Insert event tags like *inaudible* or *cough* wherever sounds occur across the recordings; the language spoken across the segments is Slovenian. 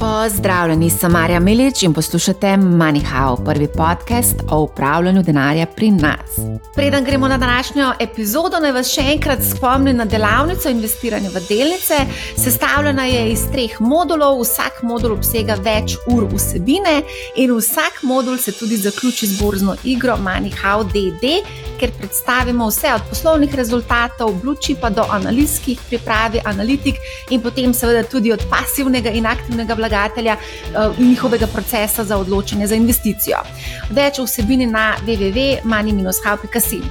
Pozdravljeni, sem Marja Milič in poslušate MoneyHow, prvi podcast o upravljanju denarja pri nas. Preden gremo na današnjo epizodo, naj vas še enkrat spomnim na delavnico investiranja v delnice. Sestavljena je iz treh modulov, vsak modul obsega več ur vsebine in vsak modul se tudi zaključi z borzno igro MoneyHow DD, ker predstavimo vse od poslovnih rezultatov, bluči pa do analitskih pripravi, analitik in potem seveda tudi od pasivnega in aktivnega vlaganja vlagatelja eh, in njihovega procesa za odločanje za investicijo. Več o vsebini na www.mani-how.com.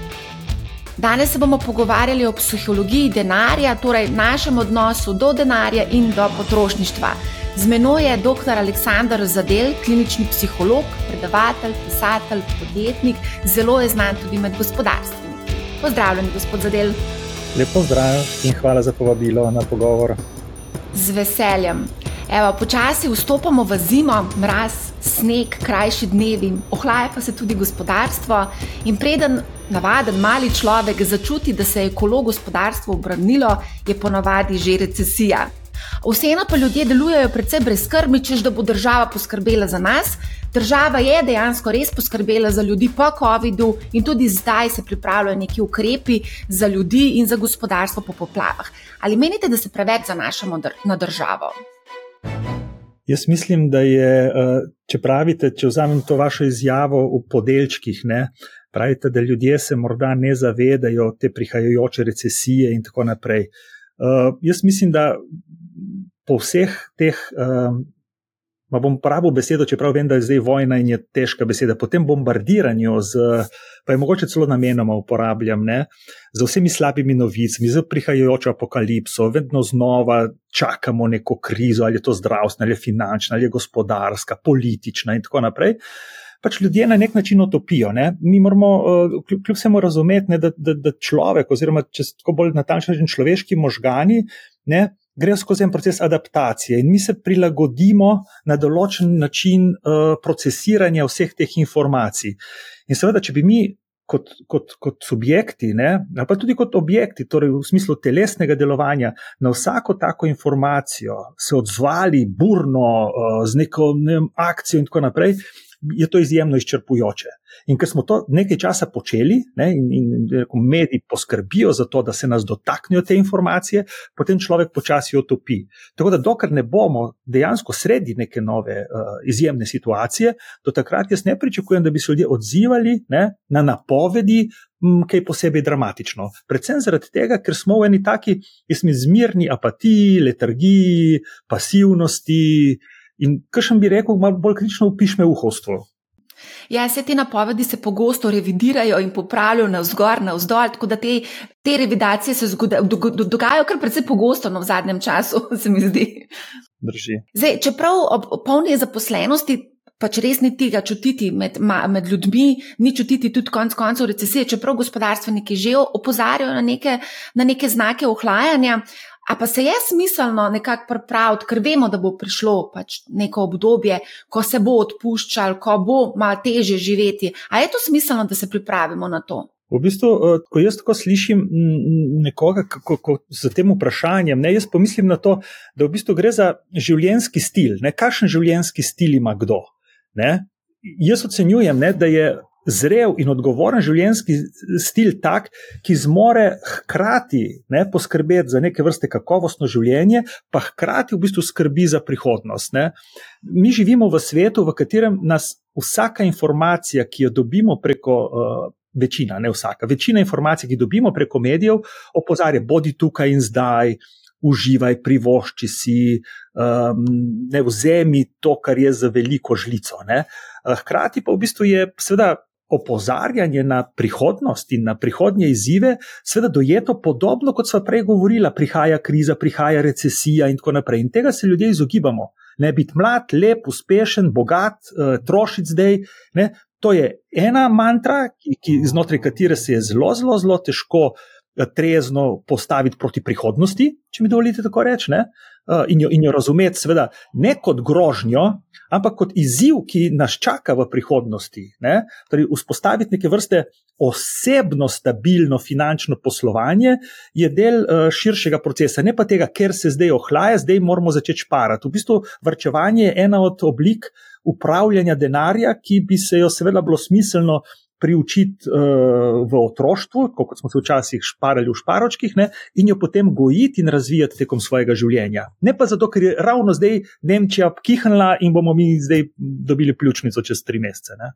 Danes se bomo pogovarjali o psihologiji denarja, torej našem odnosu do denarja in do potrošništva. Z menoj je dr. Aleksandr Zadel, klinični psiholog, predavatelj, pisatelj, podjetnik, zelo je znan tudi med gospodarstveniki. Pozdravljen, gospod Zadel. Lepo zdrav in hvala za povabilo na pogovor. Z veseljem. Evo, počasi vstopamo v zimo, mraz, sneg, krajši dnevi, ohlaja pa se tudi gospodarstvo. In preden navaden mali človek začuti, da se je kolo gospodarstvo obrnilo, je ponavadi že recesija. Vseeno pa ljudje delujejo predvsem brezkrbni, čež da bo država poskrbela za nas. Država je dejansko res poskrbela za ljudi po COVID-u in tudi zdaj se pripravljajo neki ukrepi za ljudi in za gospodarstvo po poplavah. Ali menite, da se preveč zanašamo na državo? Jaz mislim, da je, eh, če pravite, če vzamem to vašo izjavo v podelčkih, ne, pravite, da ljudje se morda ne zavedajo te prihajajoče recesije in tako naprej. Uh, jaz mislim, da po vseh teh uh, Ma bom uporabil besedo, čeprav vem, da je zdaj vojna in je težka beseda. Po tem bombardiranju, z, pa je mogoče celo namenoma uporabljam, ne, z vsemi slabimi novicami, z prihajajočo apokalipso, vedno znova čakamo neko krizo, ali je to zdravstvena, ali je finančna, ali je gospodarska, politična in tako naprej. Pač ljudje na nek način utopijo. Ne. Mi moramo, eh, kljub vsemu, razumeti, ne, da, da, da človek, oziroma če tako bolj natančno rečem, človeški možgani, ne, grejo skozi en proces adaptacije in mi se prilagodimo na določen način uh, procesiranja vseh teh informacij. In seveda, če bi mi kot, kot, kot subjekti, ne, ali pa tudi kot objekti, torej v smislu telesnega delovanja, na vsako tako informacijo se odzvali burno, uh, z neko ne vem, akcijo in tako naprej, je to izjemno izčrpujoče. In ker smo to nekaj časa počeli, ne, in, in mediji poskrbijo za to, da se nas dotaknejo te informacije, potem človek počasi otopi. Tako da, dokler ne bomo dejansko sredi neke nove uh, izjemne situacije, do takrat jaz ne pričakujem, da bi se ljudje odzivali ne, na napovedi. Kaj posebej dramatično. Predvsem zaradi tega, ker smo v eni taki, jaz mi zmirni apatiji, letargiji, pasivnosti, uh, In kar še bi rekel, malo bolj kritično upišme uhovstvo. Ja, vse te napovedi se pogosto revidirajo in popravljajo na vzgor, na vzdolj, tako da te, te revidacije se dogajajo kar precej pogosto no, v zadnjem času, *laughs* se mi zdi. Drži. Zdaj, čeprav ob polni zaposlenosti, pač res ni tega čutiti med, med ljudmi, ni čutiti tudi konec koncev recesije, čeprav gospodarstveniki že opozarjajo na neke, na neke znake ohlajanja. A pa se je smiselno nekako pripraviti, ker vemo, da bo prišlo pač neko obdobje, ko se bo odpuščal, ko bo malo teže živeti. A je to smiselno, da se pripravimo na to? V bistvu, eh, ko jaz tako slišim nekoga z tem vprašanjem, ne, jaz pomislim na to, da v bistvu gre za življenjski stil. Ne, kakšen življenjski stil ima kdo? Ne? Jaz ocenjujem, ne, da je zrel in odgovoren življenjski stil tak, ki zmore hkrati ne, poskrbeti za neke vrste kakovostno življenje, pa hkrati v bistvu skrbi za prihodnost. Ne. Mi živimo v svetu, v katerem nas vsaka informacija, ki jo dobimo preko. Uh, Večina, ne vsaka, večina informacij, ki dobimo preko medijev, opozarja, bodi tukaj in zdaj, uživaj, privošči si, um, ne vzemi to, kar je za veliko žlico. Ne. Hkrati pa v bistvu je, seveda, opozarjanje na prihodnost in na prihodnje izzive, seveda dojeto podobno, kot smo prej govorili, prihaja kriza, prihaja recesija in tako naprej. In tega se ljudje izogibamo. Ne biti mlad, lep, uspešen, bogat, uh, trošiti zdaj. Ne? To je ena mantra, ki, ki, znotraj katere se je zelo, zelo, zelo težko trezno postaviti proti prihodnosti, če mi dovolite tako reči, in, in jo razumeti, seveda, ne kot grožnjo, ampak kot izziv, ki nas čaka v prihodnosti. Ne? Torej, vzpostaviti neke vrste osebno, stabilno finančno poslovanje je del uh, širšega procesa, ne pa tega, ker se zdaj ohlaja, zdaj moramo začeti šparati. V bistvu, vrčevanje je ena od oblik upravljanja denarja, ki bi se jo seveda bilo smiselno priučiti uh, v otroštvu, kot smo se včasih šparali v šparočkih, ne, in jo potem gojiti in razvijati tekom svojega življenja. Ne pa zato, ker je ravno zdaj Nemčija kihnila in bomo mi zdaj dobili pljučnico čez tri mesece. Ne.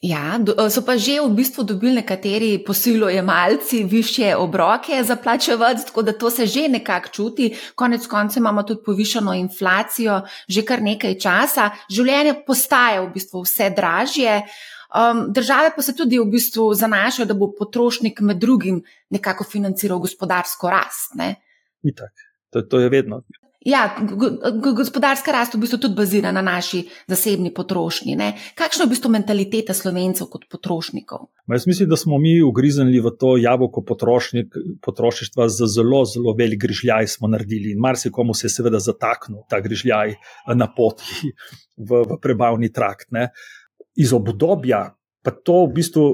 Ja, eh, so pa že v bistvu dobili nekateri posilojemalci više obroke za plačevati, tako da to se že nekako čuti. Konec koncev imamo tudi povišeno inflacijo že kar nekaj časa. Življenje postaje v bistvu vse dražje. Um, države pa se tudi v bistvu zanašajo, da bo potrošnik med drugim nekako financiral gospodarsko rast. Itak, to, to je vedno. Ja, gospodarska rast v bistvu tudi bazira na naši zasebni potrošnji. Ne? Kakšna je v bistvu mentaliteta slovencev kot potrošnikov? Ma jaz mislim, da smo mi ugriznili v to jabolko potrošništva z zelo, zelo velik grižljaj smo naredili in marsikomu se je seveda zataknil ta grižljaj na poti v, v prebavni trakt. Ne? Iz obdobja, pa to v bistvu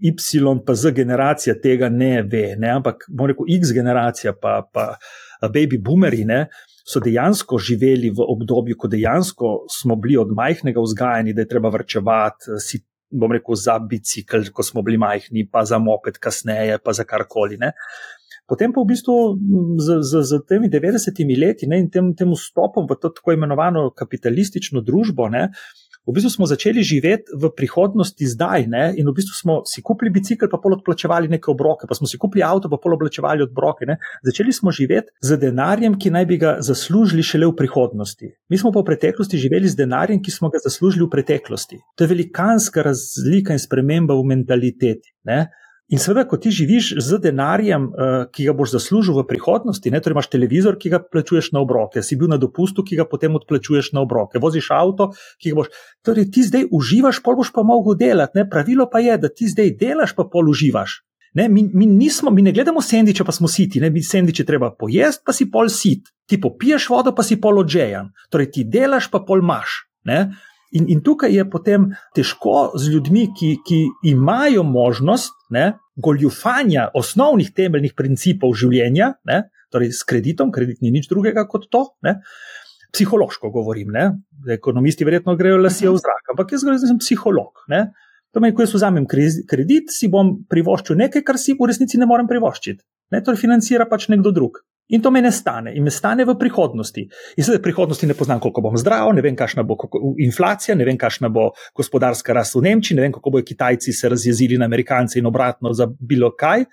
Y, pa Z generacija tega ne ve, ne? ampak rekel X generacija, pa, pa baby boomeri, ne? so dejansko živeli v obdobju, ko dejansko smo bili od majhnega vzgajani, da je treba vrčevati. Si, bom rekel, za bicikl, ko smo bili majhni, pa za moped, kasneje, pa za karkoli. Ne? Potem pa v bistvu z, z, z temi 90-imi leti ne, in tem, tem vstopom v to tako imenovano kapitalistično družbo, ne, v bistvu smo začeli živeti v prihodnosti zdaj. Ne? In v bistvu smo si kupili bicikl, pa pol odplačevali neke obroke, pa smo si kupili avto, pa pol odplačevali obroke. Ne? Začeli smo živeti z denarjem, ki naj bi ga zaslužili šele v prihodnosti. Mi smo pa v preteklosti živeli z denarjem, ki smo ga zaslužili v preteklosti. To je velikanska razlika in sprememba v mentaliteti. Ne? In seveda, ko ti živiš z denarjem, uh, ki ga boš zaslužil v prihodnosti, ne, torej imaš televizor, ki ga plačuješ na obroke, si bil na dopustu, ki ga potem odplačuješ na obroke, voziš avto, ki ga boš. Torej, ti zdaj uživaš, pol boš pa mogel delati. Ne. Pravilo pa je, da ti zdaj delaš, pa pol uživaš. Ne, mi, mi, nismo, mi ne gledamo sendiče, pa smo siti, ne, mi sendiče treba pojesti, pa si pol sit. Ti popiješ vodo, pa si pol odžejan. Torej, ti delaš, pa pol maš. In, in tukaj je potem težko z ljudmi, ki, ki imajo možnost ne, goljufanja osnovnih temeljnih principov življenja, ne, torej s kreditom, kredit ni nič drugega kot to. Ne, psihološko govorim, ne, ekonomisti verjetno grejo lasijo v zrak, ampak jaz sem psiholog. Ne. To pomeni, ko jaz vzamem kredit, si bom privoščil nekaj, kar si v resnici ne morem privoščiti. Ne, torej financira pač nekdo drug. In to me ne stane, in me stane v prihodnosti. In sedaj v prihodnosti ne poznam, koliko bom zdrav, ne vem, kakšna bo inflacija, ne vem, kakšna bo gospodarska rast v Nemčiji, ne vem, kako bodo Kitajci se razjezili na Amerikance in obratno za bilo kaj,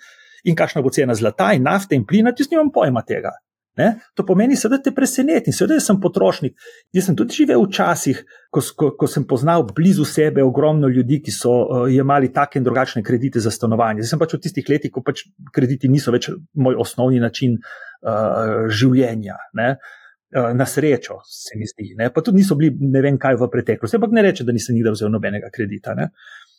in kakšna bo cena zlata in nafte in plina, jaz nimam pojma tega. Ne? To pomeni, da te preseneti, seveda sem potrošnik. Jaz sem tudi živel včasih, ko, ko, ko sem poznal blizu sebe ogromno ljudi, ki so uh, imeli take in drugačne kredite za stanovanje. Zdaj sem pač v tistih letih, ko pač krediti niso več moj osnovni način uh, življenja. Ne? Uh, na srečo se mi zdi, ne? pa tudi niso bili ne vem kaj v preteklosti. Ampak ne rečem, da nisem nikdar vzel nobenega kredita. Ne?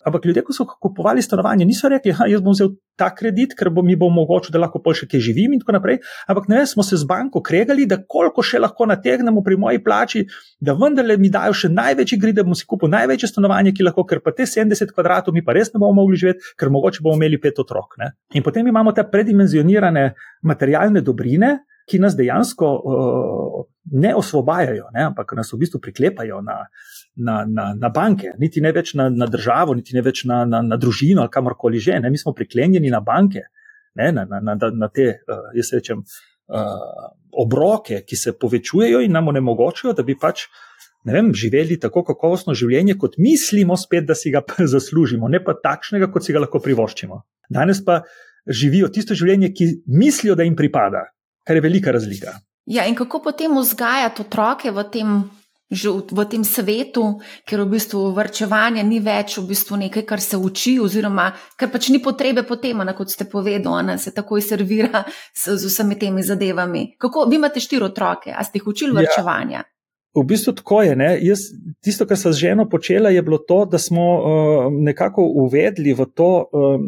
Ampak ljudje, ko so kupovali stanovanje, niso rekli, da bom vzel ta kredit, ker bo mi bo omogočil, da lahko še kaj živim in tako naprej. Ampak ne, smo se z banko kregali, da koliko še lahko nategnemo pri moji plači, da vendarle mi dajo še največji grid, da bom si kupil največje stanovanje, ki lahko, ker pa te 70 kvadratov mi pa res ne bomo mogli živeti, ker mogoče bomo imeli pet otrok. Ne? In potem imamo te predimenzionirane materialne dobrine, ki nas dejansko uh, ne osvobajajo, ne? ampak nas v bistvu priklepajo na na, na, na banke, niti ne več na, na državo, niti ne več na, na, na družino ali kamorkoli že. Ne? Mi smo priklenjeni na banke, ne? na, na, na, na te, uh, jaz rečem, uh, obroke, ki se povečujejo in nam onemogočajo, da bi pač. Vem, živeli tako kakovostno življenje, kot mislimo, spet, da si ga *laughs* zaslužimo, ne pa takšnega, kot si ga lahko privoščimo. Danes pa živijo tisto življenje, ki mislijo, da jim pripada, kar je velika razlika. Ja, in kako potem vzgajati otroke v tem v, v tem svetu, ker v bistvu vrčevanje ni več v bistvu nekaj, kar se uči, oziroma ker pač ni potrebe po tem, kot ste povedali, da se takoj servira s, z vsemi temi zadevami. Kako, vi imate štiri otroke, a ste jih učili ja. vrčevanja? V bistvu tako je. Jaz, tisto, kar sem z ženo počela, je bilo to, da smo uh, nekako uvedli v to. Um,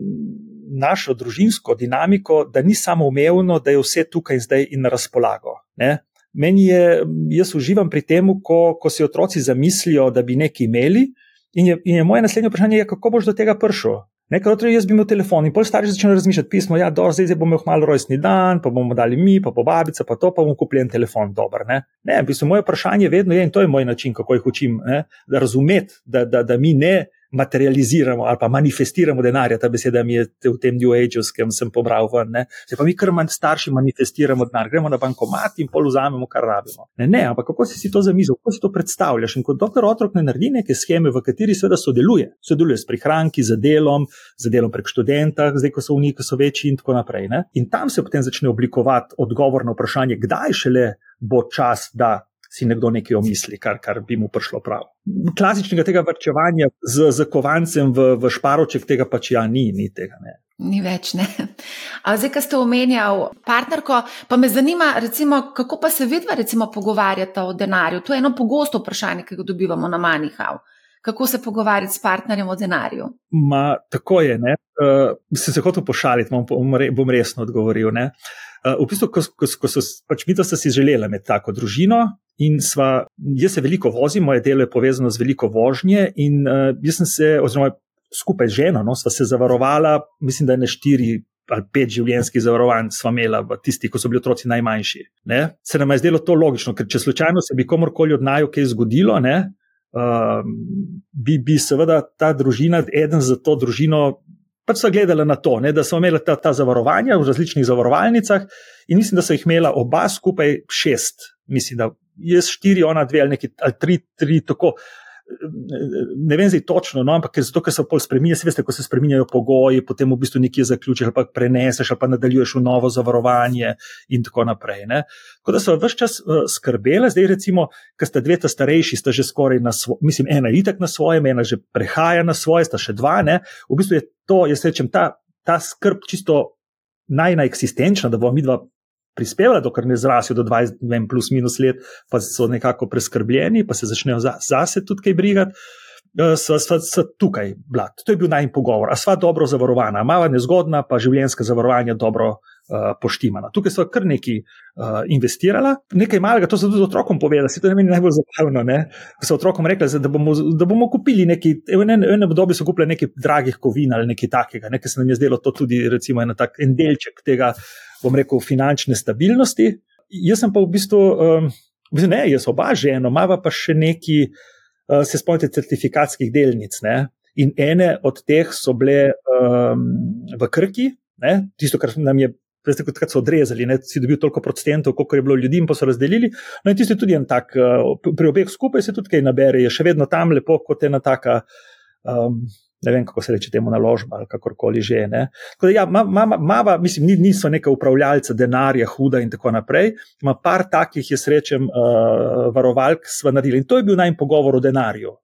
našo družinsko dinamiko, da ni samo umevno, da je vse tukaj in zdaj in na razpolago. Ne? Meni je, jaz uživam pri tem, ko, ko si otroci zamislijo, da bi nekaj imeli, in je, in je moje naslednje vprašanje, je, kako boš do tega prišel. Nekaj otrok jaz bi imel telefon in pol starši začnejo razmišljati, pismo, ja, do zdaj, bomo imeli malo rojstni dan, pa bomo dali mi, pa po babica, pa to, pa bomo kupili en telefon, dober. Ne, ne v bistvu moje vprašanje vedno je, in to je moj način, kako jih učim, ne? da razumeti, da, da, da mi ne materializiramo ali pa manifestiramo denarja, ta beseda mi je v tem New Age, s katerim sem pobral ven. Ne? Se pa mi, kar manj starši, manifestiramo denar, gremo na bankomat in pol vzamemo, kar rabimo. Ne, ne, ampak kako si, si to zamislil, kako si to predstavljaš? In kot doktor otrok ne naredi neke scheme, v kateri seveda sodeluje. Sodeluje s prihranki, z delom, z delom prek študenta, zdaj ko so v njih, so večji in tako naprej. Ne? In tam se potem začne oblikovati odgovor na vprašanje, kdaj šele bo čas, da si nekdo nekaj omisli, kar, kar bi mu prišlo prav. Klasičnega tega vrčevanja z, z kovancem v, v šparoček, tega pač ja ni, ni tega. Ne. Ni več ne. A zdaj, ko ste omenjali partnerko, pa me zanima, recimo, kako pa se vidva recimo pogovarjata o denarju. To je eno pogosto vprašanje, ki ga dobivamo na Manihau. Kako se pogovarjati s partnerjem o denarju? Ma, tako je. Uh, se se hotel pošaliti, bom, bom resno odgovoril. Uh, v bistvu, ko, ko, ko so pač mi to si želeli med tako družino, In sva, jaz se veliko vozim, moje delo je povezano z veliko vožnje. In uh, jaz sem se, oziroma skupaj z ženo, no, sva se zavarovala, mislim, da je ne štiri ali pet življenjskih zavarovanj sva imela, tisti, ko so bili otroci najmanjši. Ne? Se nam je zdelo to logično, ker če slučajno se bi komorkoli od naju kaj zgodilo, ne, uh, bi, bi seveda ta družina, eden za to družino. Pač so gledali na to, ne, da so imeli ta, ta zavarovanja v različnih zavarovalnicah, in mislim, da so jih imela oba skupaj šest, mislim, da jaz štiri, ona dve ali neki ali tri, tri tako. Ne vem zdaj točno, no, ampak zato, ker se pol spremenja, se veste, ko se spremenjajo pogoji, potem v bistvu nekje zaključiš, ali pa preneseš, ali pa nadaljuješ v novo zavarovanje in tako naprej. Ne. Tako da so vse čas uh, skrbele, zdaj recimo, ker sta dve ta starejši, sta že skoraj na svojem, mislim, ena je itak na svojem, ena že prehaja na svoje, sta še dva, ne. V bistvu je to, jaz rečem, ta, ta skrb čisto najnaeksistenčna, da bomo mi dva prispevala, dokler ne zrasijo do 20, ne vem, plus minus let, pa so nekako preskrbljeni, pa se začnejo zase za tudi kaj brigati. Eh, sva, sva, sva tukaj, blat. To je bil najmanj pogovor. A sva dobro zavarovana, mala nezgodna, pa življenjska zavarovanja dobro uh, poštimana. Tukaj sva kar nekaj uh, investirala, nekaj malega, to so tudi otrokom povedali, se to je meni najbolj zabavno. Ko so otrokom rekli, da bomo, da bomo kupili nekaj, v enem obdobju so kupili nekaj dragih kovin ali nekaj takega, nekaj se nam je zdelo to tudi, recimo, en tak en delček tega bom rekel, finančne stabilnosti. Jaz sem pa v bistvu, um, ne, jaz oba žena, imamo pa še neki, uh, se spomnite, certifikatskih delnic. Ne? In ene od teh so bile um, v Krki, ne? tisto, kar nam je. Veste, kot so odrezali, ne, si dobil toliko procentov, koliko je bilo ljudi, in pa so razdelili. No, in tisti tudi en tak, uh, pri obeh skupaj se tudi kaj nabere, je še vedno tam lepo, kot ena taka um, ne vem, kako se reče temu naložba ali kakorkoli že. Da, ja, mama, mama, mislim, niso neka upravljalca denarja, huda in tako naprej. Ma par takih, jaz rečem, uh, varovalk smo naredili in to je bil najmanj pogovor o denarju.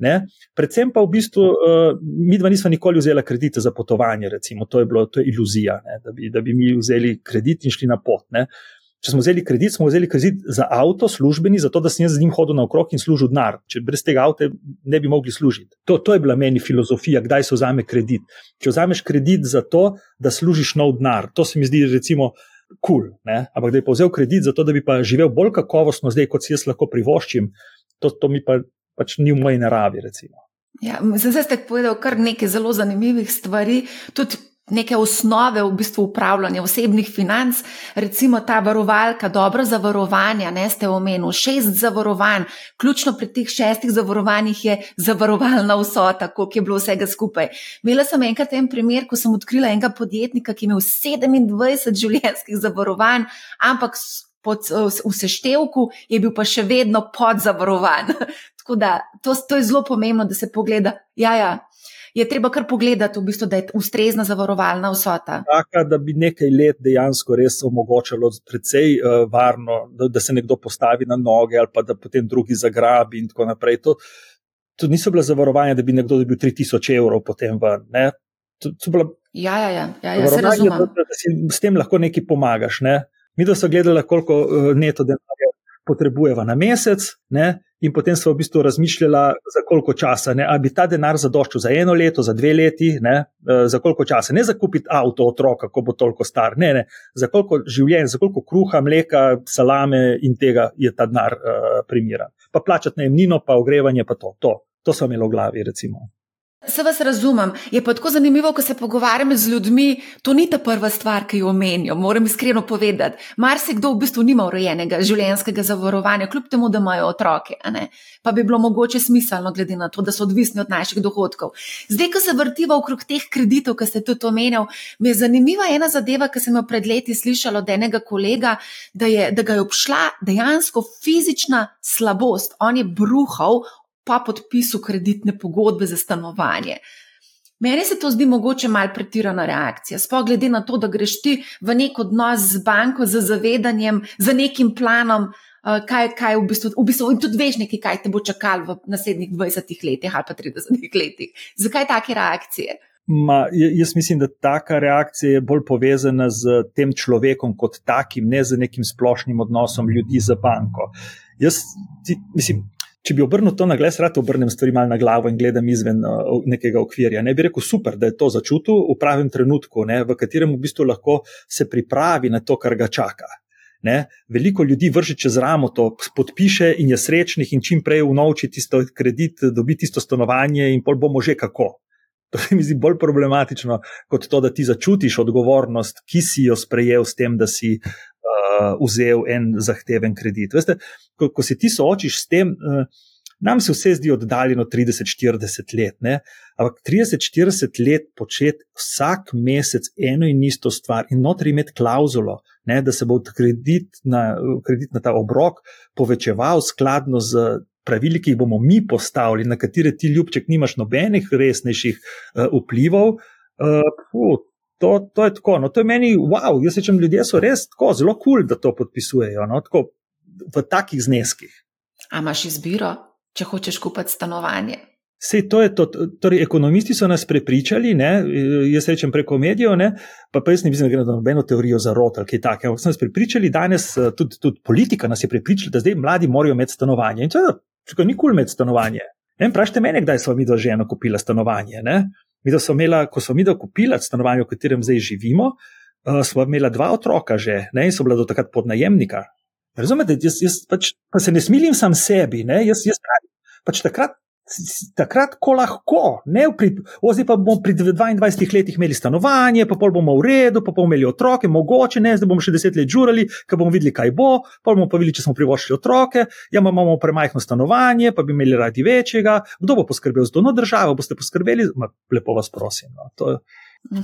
Ne? Predvsem pa v bistvu, uh, mi dva nismo nikoli vzeli kredite za potovanje, recimo, to je bilo, to je iluzija, da bi, da bi mi vzeli kredit in šli na pot. Ne? Če smo vzeli kredit, smo vzeli kredit za avto, službeni, zato da sem jaz z njim hodil naokrog in služil denar. Če brez tega avta ne bi mogli služiti. To, to je bila meni filozofija, kdaj se vzame kredit. Če vzameš kredit za to, da služiš nov denar, to se mi zdi recimo kul. Cool, Ampak da bi povzel kredit za to, da bi pa živel bolj kakovostno zdaj, kot si jaz lahko privoščim, to, to mi pa pač ni v moji naravi. Recimo. Ja, zdaj ste povedali kar nekaj zelo zanimivih stvari. Tudi neke osnove v bistvu upravljanja osebnih financ, recimo ta varovalka, dobro zavarovanja, ne ste omenili, šest zavarovanj, ključno pri teh šestih zavarovanjih je zavarovalna vsota, koliko je bilo vsega skupaj. Imela sem enkrat en primer, ko sem odkrila enega podjetnika, ki je imel 27 življenjskih zavarovanj, ampak pod, v seštevku je bil pa še vedno podzavarovan. Tako da to, to je zelo pomembno, da se pogleda. Ja, ja, je treba kar pogledati, v bistvu, da je ustrezna zavarovalna vsota. Taka, da bi nekaj let dejansko res omogočalo precej uh, varno, da, da se nekdo postavi na noge ali pa da potem drugi zagrabi in tako naprej. To, to niso bile zavarovanja, da bi nekdo dobil 3000 evrov potem ven. To, to bila, ja, ja, ja, ja, ja se razumem. Da, da si s tem lahko nekaj pomagaš. Ne? Mi, da so gledali, koliko uh, neto denarja potrebujeva na mesec, ne, in potem smo v bistvu razmišljali, za koliko časa, ne, ali bi ta denar zadoščal za eno leto, za dve leti, eh, za koliko časa. Ne za kupiti avto otroka, ko bo toliko star, ne, ne, za koliko življenj, za koliko kruha, mleka, salame in tega je ta denar uh, primeren. Pa plačati najemnino, pa ogrevanje, pa to. To, to so imeli v glavi, recimo. Se vas razumem. Je pa tako zanimivo, ko se pogovarjam z ljudmi, to ni ta prva stvar, ki jo omenijo. Moram iskreno povedati. Marsikdo v bistvu nima urejenega življenjskega zavarovanja, kljub temu, da imajo otroke. Pa bi bilo mogoče smiselno, glede na to, da so odvisni od naših dohodkov. Zdaj, ko se vrtiva okrog teh kreditov, ki ste tudi omenjali, mi je zanimiva ena zadeva, ki sem jo pred leti slišala od enega kolega, da, je, da ga je obšla dejansko fizična slabost. On je bruhal, pa podpisu kreditne pogodbe za stanovanje. Meni se to zdi mogoče malo pretirana reakcija. Sploh glede na to, da greš ti v nek odnos z banko, z zavedanjem, z nekim planom, eh, kaj, kaj v, bistvu, v bistvu, in tudi veš nekaj, kaj te bo čakalo v naslednjih 20 letih ali pa 30 letih. Zakaj take reakcije? Ma, jaz mislim, da taka reakcija je bolj povezana z tem človekom kot takim, ne z nekim splošnim odnosom ljudi z banko. Jaz, ti, mislim, če bi obrnil to na glas, rad obrnem stvari malo na glavo in gledam izven uh, nekega okvirja. Ne bi rekel, super, da je to začutil v pravem trenutku, ne, v katerem v bistvu lahko se pripravi na to, kar ga čaka. Ne, veliko ljudi vrže čez ramo, to podpiše in je srečnih, in čim prej unovči tisto kredit, dobi tisto stanovanje, in pol bomo že kako. To se mi zdi bolj problematično kot to, da ti začutiš odgovornost, ki si jo sprejel s tem, da si uh, vzel en zahteven kredit. Veste, ko, ko se ti soočiš s tem, uh, nam se vse zdi oddaljeno 30-40 let, ne? ampak 30-40 let početi vsak mesec eno in isto stvar in notri imeti klauzulo, ne? da se bo kredit na, kredit na ta obrok povečeval skladno z. Pravili, ki jih bomo mi postavili, na katere ti, ljubček, nimaš nobenih resnejših uh, vplivov, uh, to, to je tako. No, to je meni, wow, jaz rečem, ljudje so res tako zelo kul, cool, da to podpisujejo no, tako, v takih zneskih. A imaš izbiro, če hočeš kupiti stanovanje? Sej, to to, torej, ekonomisti so nas prepričali, ne, jaz rečem preko medijev, ne, pa, pa jaz ne mislim, da gre za nobeno teorijo zarote ali kaj takega. Ampak so nas prepričali, danes eh, tudi, tudi politika nas je prepričala, da zdaj mladi morajo imeti stanovanje. In to je, če ni kul cool imeti stanovanje. Vprašajte mene, kdaj smo mi do ženo kupila stanovanje. Ne? Mi, smo imela, ko smo mi dokupili stanovanje, v katerem zdaj živimo, uh, smo imeli dva otroka že ne, in so bila do takrat podnajemnika. Razumete, jaz, jaz pač, pa se ne smilim sam sebi, ne, jaz, jaz pravim, pač takrat takrat, ko lahko, oziroma pa bomo pri 22 letih imeli stanovanje, pa pol bomo v redu, pa bomo imeli otroke, mogoče ne, zdaj bomo še deset let žurali, ker bomo videli, kaj bo, pa bomo pa videli, če smo privoščili otroke, ja, imamo premajhno stanovanje, pa bi imeli radi večjega, kdo bo poskrbel za to, no država, boste poskrbeli, Ma, lepo vas prosim. No, to,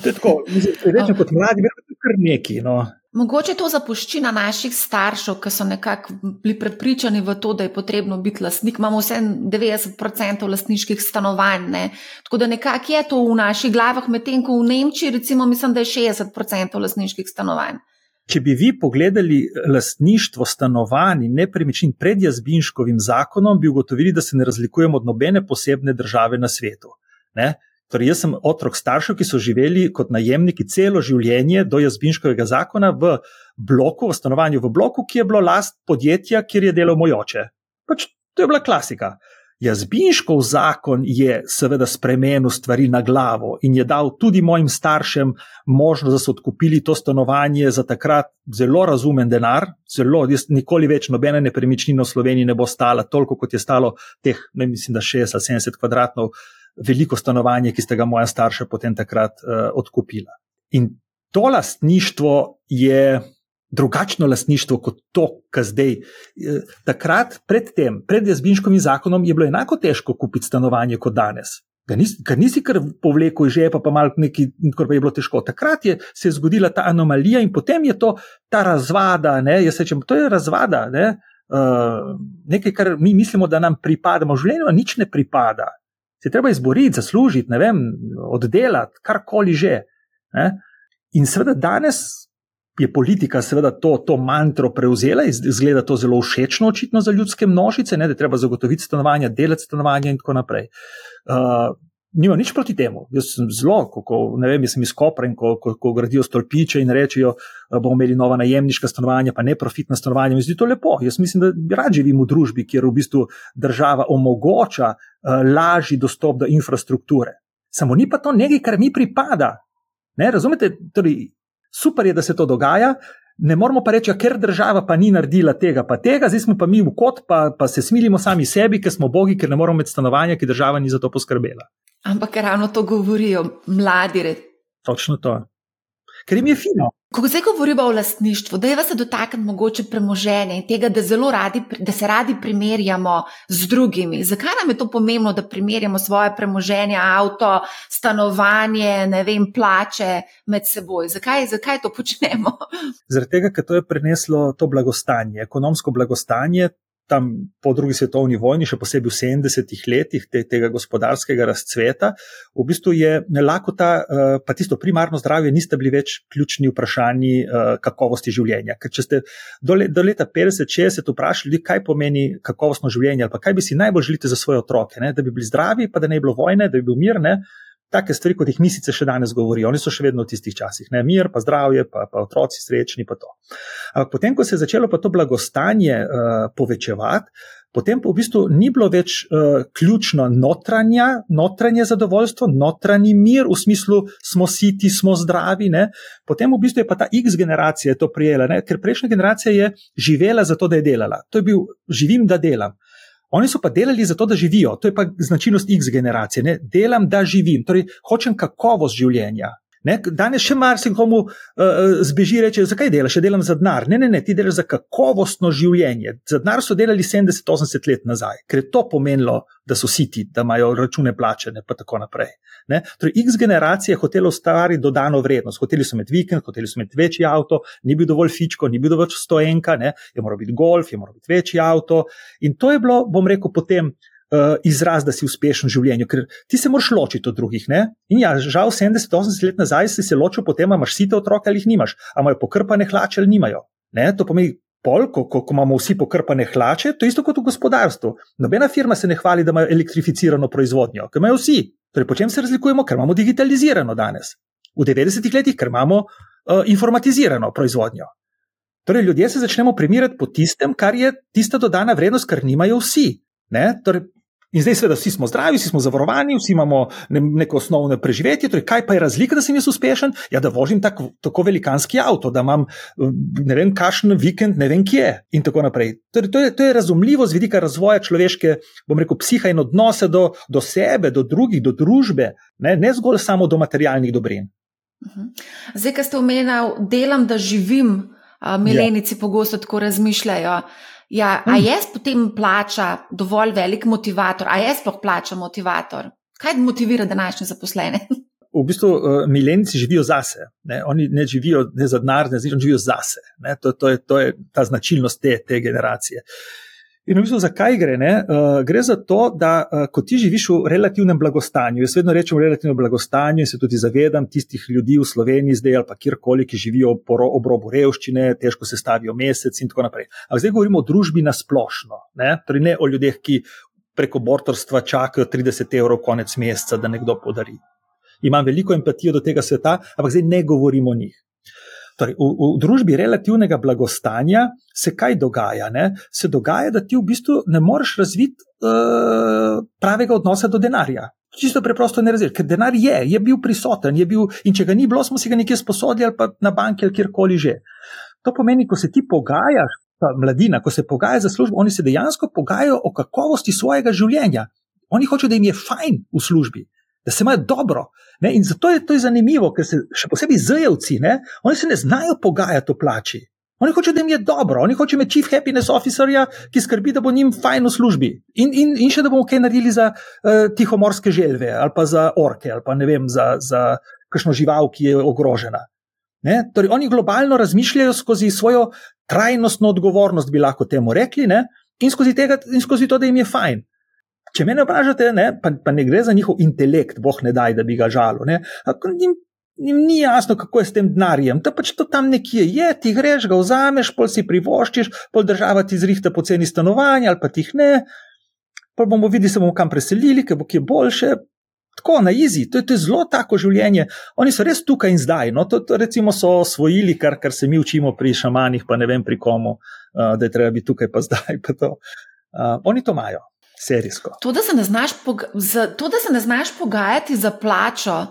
to je tako, rečem kot mladi, kar neki. No. Mogoče to zapuščina naših staršev, ki so nekako bili prepričani v to, da je potrebno biti lastnik. Imamo vse 90% lastniških stanovanj, ne? tako da nekako je to v naših glavah, medtem ko v Nemčiji, recimo, mislim, da je 60% lastniških stanovanj. Če bi vi pogledali lastništvo stanovanj in nepremičnin pred Jazbinškovim zakonom, bi ugotovili, da se ne razlikujemo od nobene posebne države na svetu. Ne? Torej, jaz sem otrok staršev, ki so živeli kot najemniki celo življenje do Jazbinškovega zakona v bloku, v stanovanju v bloku, ki je bilo last podjetja, kjer je delal moj oče. Pač to je bila klasika. Jazbinškov zakon je seveda spremenil stvari na glavo in je dal tudi mojim staršem možnost, da so odkupili to stanovanje za takrat zelo razumen denar. Zelo, jaz nikoli več nobene nepremičnine v Sloveniji ne bo stala toliko, kot je stalo teh, ne mislim, da 60-70 kvadratov veliko stanovanje, ki ste ga moja starša potem takrat uh, odkupila. In to lastništvo je drugačno lastništvo kot to, kar zdaj. Eh, takrat, predtem, pred Jazbinškovim zakonom, je bilo enako težko kupiti stanovanje kot danes. Ker nisi kar povlekel iz žepa, pa malo neki, kar pa je bilo težko. Takrat je se je zgodila ta anomalija in potem je to ta razvada. Ne, jaz rečem, to je razvada. Ne, uh, nekaj, kar mi mislimo, da nam pripada, v življenju nič ne pripada se treba izboriti, zaslužiti, ne vem, oddelati, karkoli že. Ne? In seveda danes je politika seveda to, to mantro prevzela in zgleda to zelo všečno, očitno za ljudske množice, ne? da je treba zagotoviti stanovanja, delati stanovanja in tako naprej. Uh, nima nič proti temu. Jaz sem zelo, ko, ne vem, jaz sem izkopren, ko, ko, ko gradijo stolpiče in rečejo, da bomo imeli nova najemniška stanovanja, pa neprofitna stanovanja. Mi zdi to lepo. Jaz mislim, da rad živim v družbi, kjer v bistvu država omogoča uh, lažji dostop do infrastrukture. Samo ni pa to nekaj, kar mi pripada. Ne, razumete? Torej, super je, da se to dogaja. Ne moramo pa reči, ja, ker država pa ni naredila tega, pa tega, zdaj smo pa mi v kot, pa, pa se smilimo sami sebi, ker smo bogi, ker ne moramo imeti stanovanja, ki država ni za to poskrbela. Ampak ravno to govorijo mladi. Točno to ker jim je fino. Ko zdaj govorimo o lastništvu, da je vas dotakniti mogoče premoženja in tega, da, radi, da se radi primerjamo z drugimi. Zakaj nam je to pomembno, da primerjamo svoje premoženje, avto, stanovanje, ne vem, plače med seboj? Zakaj, zakaj to počnemo? Zaradi tega, ker to je preneslo to blagostanje, ekonomsko blagostanje, tam po drugi svetovni vojni, še posebej v 70-ih letih te, tega gospodarskega razcveta, v bistvu je lakota, eh, pa tisto primarno zdravje, niste bili več ključni vprašanji eh, kakovosti življenja. Ker če ste do, do leta 50-60 vprašali ljudi, kaj pomeni kakovostno življenje, ali kaj bi si najbolj želite za svoje otroke, ne? da bi bili zdravi, pa da ne bi bilo vojne, da bi bil mir. Ne? Take stvari, kot jih misice še danes govorijo. Oni so še vedno v tistih časih, ne mir, pa zdravje, pa, pa otroci srečni. Pa Ampak potem, ko se je začelo pa to blagostanje uh, povečevati, potem pa v bistvu ni bilo več uh, ključno notranja, notranje zadovoljstvo, notranji mir, v smislu smo siti, smo zdravi. Ne? Potem v bistvu je pa ta X generacija to prijela, ne? ker prejšnja generacija je živela zato, da je delala. To je bil živim, da delam. Oni so pa delali zato, da živijo. To je pa značilnost X generacije. Ne? Delam, da živim, torej hočem kakovost življenja. Ne? Danes še marsikomu uh, zbeži reči, zakaj delaš, še delam za denar. Ne, ne, ne, ti delaš za kakovostno življenje. Za denar so delali 70-80 let nazaj, ker je to pomenilo, da so siti, da imajo račune plačene, pa tako naprej. Ne? Torej, X generacija je hotela ustvariti dodano vrednost. Hoteli so imeti vikend, hoteli so imeti večji avto, ni bil dovolj fičko, ni bil dovolj stojenka, ne? je moral biti golf, je moral biti večji avto. In to je bilo, bom rekel, potem. Uh, izraz, da si uspešen v življenju, ker ti se moraš ločiti od drugih. Ne? In ja, žal, 70-80 let nazaj si se ločil, potem imaš site otroke ali jih nimaš, ali imajo pokrpane hlače ali nimajo. Ne? To pomeni, pol, ko, ko, ko imamo vsi pokrpane hlače, to je isto kot v gospodarstvu. Nobena firma se ne hvali, da imajo elektrificirano proizvodnjo, ker imajo vsi. Torej, po čem se razlikujemo? Ker imamo digitalizirano danes. V 90-ih letih, ker imamo uh, informatizirano proizvodnjo. Torej, ljudje se začnemo primirati po tistem, kar je tista dodana vrednost, kar nimajo vsi. Torej, In zdaj, seveda, vsi smo zdravi, vsi smo zavarovani, vsi imamo ne, neko osnovno preživetje. Torej, kaj pa je razlika, da sem jaz uspešen? Ja, da vozim tak, tako velikanski avto, da imam ne vem, kakšen vikend, ne vem kje in tako naprej. Torej, to, je, to je razumljivo z vidika razvoja človeške, bom rekel, psiha in odnose do, do sebe, do drugih, do družbe, ne, ne zgolj samo do materialnih dobrin. Mhm. Zdaj, ki ste omenjali, delam, da živim, milenici ja. pogosto tako razmišljajo. Ja, a hm. je potem plača dovolj velik motivator, a je sploh plača motivator? Kaj motivira današnje zaposlene? V bistvu uh, milenici živijo zase, ne? oni ne živijo ne za denar, ne živijo zase. To, to, je, to je ta značilnost te, te generacije. In v bistvu, zakaj gre? Uh, gre za to, da uh, ko ti živiš v relativnem blagostanju, jaz vedno rečem v relativnem blagostanju in se tudi zavedam tistih ljudi v Sloveniji, zdaj ali pa kjerkoli, ki živijo ob robu revščine, težko se stavijo mesec in tako naprej. Ampak zdaj govorimo o družbi na splošno, ne? torej ne o ljudeh, ki preko bortorstva čakajo 30 evrov konec meseca, da nekdo podari. Imam veliko empatijo do tega sveta, ampak zdaj ne govorimo o njih. Torej, v, v družbi relativnega blagostanja se kaj dogaja? Ne? Se dogaja, da ti v bistvu ne moreš razviti uh, pravega odnosa do denarja. Čisto preprosto ne razumeš, ker denar je, je bil prisoten, je bil, in če ga ni bilo, smo si ga nekje sposodili ali pa na banki ali kjerkoli že. To pomeni, ko se ti pogajaš, ta mladina, ko se pogaja za službo, oni se dejansko pogajajo o kakovosti svojega življenja. Oni hočejo, da jim je fajn v službi, da se imajo dobro. Ne? In zato je to zanimivo, ker se še posebej zajevci, ne? oni se ne znajo pogajati o plači. Oni hočejo, da jim je dobro, oni hočejo imeti chief happiness officerja, ki skrbi, da bo njim fajn v službi. In, in, in še da bomo kaj naredili za uh, tihomorske želve ali pa za orke ali pa ne vem, za, za kakšno žival, ki je ogrožena. Torej, oni globalno razmišljajo skozi svojo trajnostno odgovornost, bi lahko temu rekli, ne? in, skozi tega, in skozi to, da jim je fajn. Če me vprašate, ne, pa, pa ne gre za njihov intelekt, boh ne daj, da bi ga žalil. Njim, njim ni jasno, kako je s tem denarjem. To pač to tam nekje je, ti greš, ga vzameš, pol si privoščiš, pol država ti zrihta poceni stanovanje ali pa ti ne. Pol bomo videli, se bomo kam preselili, ker bo kje boljše. tako na izi, to, to je zelo tako življenje. Oni so res tukaj in zdaj. No, to, to recimo so osvojili, kar, kar se mi učimo pri šamanih, pa ne vem pri komu, uh, da je treba biti tukaj pa zdaj. Pa to. uh, oni to imajo, serijsko. To da, za, to, da se ne znaš pogajati za plačo.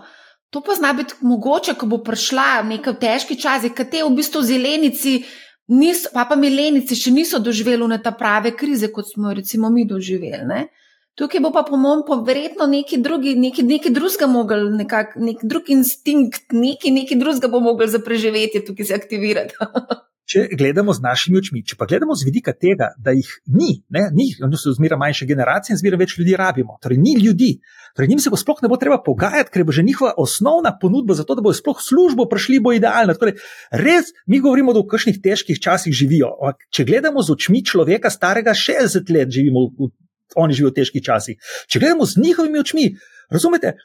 To pa zna biti mogoče, ko bo prišla neka težki čas, ki te v bistvu zelenici, niso, pa pa milenici še niso doživeli te prave krize, kot smo recimo mi doživeli. Ne? Tukaj bo pa, po mojem, pa verjetno neki drugi, neki, neki drugega mogel, nekak, nek drug instinkt, neki, neki drugega bo mogel za preživetje tukaj se aktivirati. *laughs* če gledamo z našimi očmi, če pa gledamo z vidika tega, da jih ni, ne, ni, oni so zmeraj manjše generacije in zmeraj več ljudi rabimo, torej ni ljudi, torej njim se bo sploh ne bo treba pogajati, ker bo že njihova osnovna ponudba za to, da bo sploh službo prišli, bo idealna. Torej, res, mi govorimo, da v kakšnih težkih časih živijo. Če gledamo z očmi človeka, starega 60 let, živimo v oni živijo v težkih časih. Če gledamo z njihovimi očmi, razumete?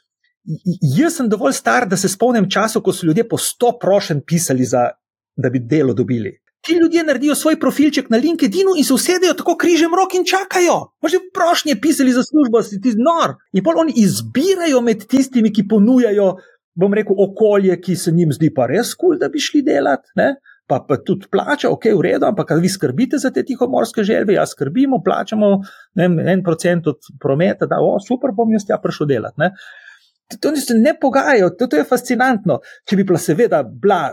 Jaz sem dovolj star, da se spomnim časov, ko so ljudje po sto prošen pisali, za, da bi delo dobili. Ti ljudje naredijo svoj profilček na LinkedIn in se usedejo tako križem rok in čakajo. Možje prošnje pisali za službo, si ti nor. In pol oni izbirajo med tistimi, ki ponujajo, bom rekel, okolje, ki se njim zdi pa res kul, cool, da bi šli delati pa, pa tudi plača, ok, v redu, ampak vi skrbite za te tihomorske želve, jaz skrbimo, plačamo vem, en procent od prometa, da o, super, bom jaz tja prišel delati. Ne? To se ne pogajajo, to, to je fascinantno. Če bi bila seveda bila